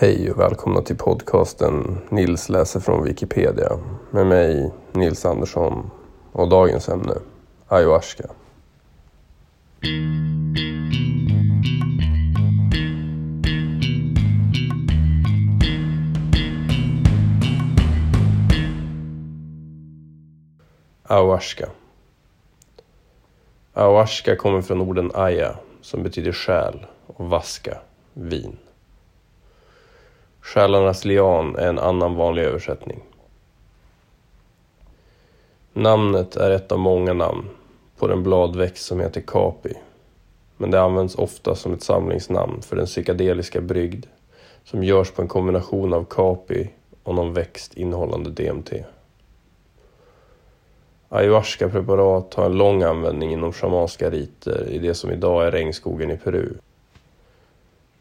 Hej och välkomna till podcasten Nils läser från Wikipedia med mig Nils Andersson och dagens ämne ayahuasca. Ayahuasca. Ayahuasca kommer från orden aya som betyder själ och vaska, vin. Själarnas lian är en annan vanlig översättning. Namnet är ett av många namn på den bladväxt som heter kapi. Men det används ofta som ett samlingsnamn för den psykedeliska brygd som görs på en kombination av kapi och någon växt innehållande DMT. Ayahuasca-preparat har en lång användning inom shamanska riter i det som idag är regnskogen i Peru.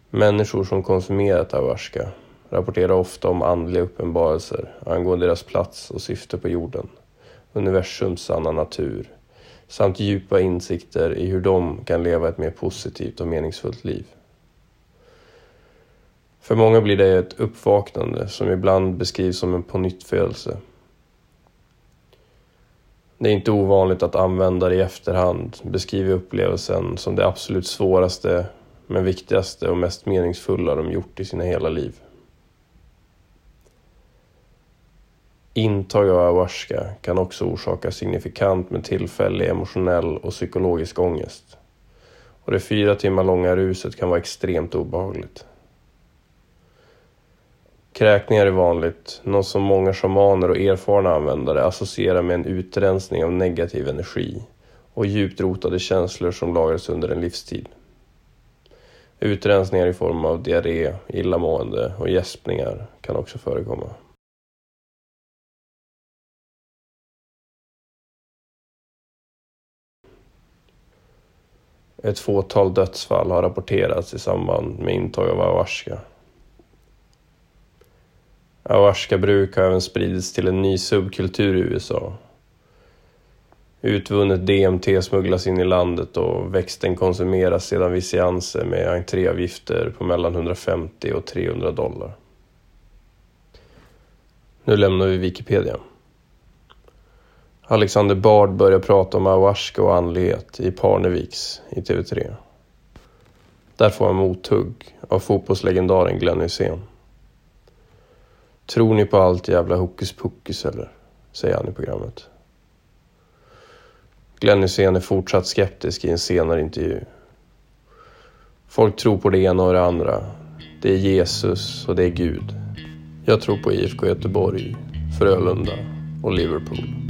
Människor som konsumerat ayahuasca rapporterar ofta om andliga uppenbarelser angående deras plats och syfte på jorden, universums sanna natur, samt djupa insikter i hur de kan leva ett mer positivt och meningsfullt liv. För många blir det ett uppvaknande som ibland beskrivs som en pånyttfödelse. Det är inte ovanligt att användare i efterhand beskriver upplevelsen som det absolut svåraste, men viktigaste och mest meningsfulla de gjort i sina hela liv. Intag av ayahuasca kan också orsaka signifikant med tillfällig emotionell och psykologisk ångest. Och det fyra timmar långa ruset kan vara extremt obehagligt. Kräkningar är vanligt, något som många shamaner och erfarna användare associerar med en utrensning av negativ energi och djupt rotade känslor som lagras under en livstid. Utrensningar i form av diarré, illamående och gäspningar kan också förekomma. Ett fåtal dödsfall har rapporterats i samband med intag av ayahuasca. Ayahuasca-bruk har även spridits till en ny subkultur i USA. Utvunnet DMT smugglas in i landet och växten konsumeras sedan vid seanser med entréavgifter på mellan 150 och 300 dollar. Nu lämnar vi Wikipedia. Alexander Bard börjar prata om ayahuasca och andlighet i Parneviks i TV3. Där får han mothugg av fotbollslegendaren Glenn Hysén. Tror ni på allt jävla hokus pokus eller? Säger han i programmet. Glenn Hysén är fortsatt skeptisk i en senare intervju. Folk tror på det ena och det andra. Det är Jesus och det är Gud. Jag tror på IFK Göteborg, Frölunda och Liverpool.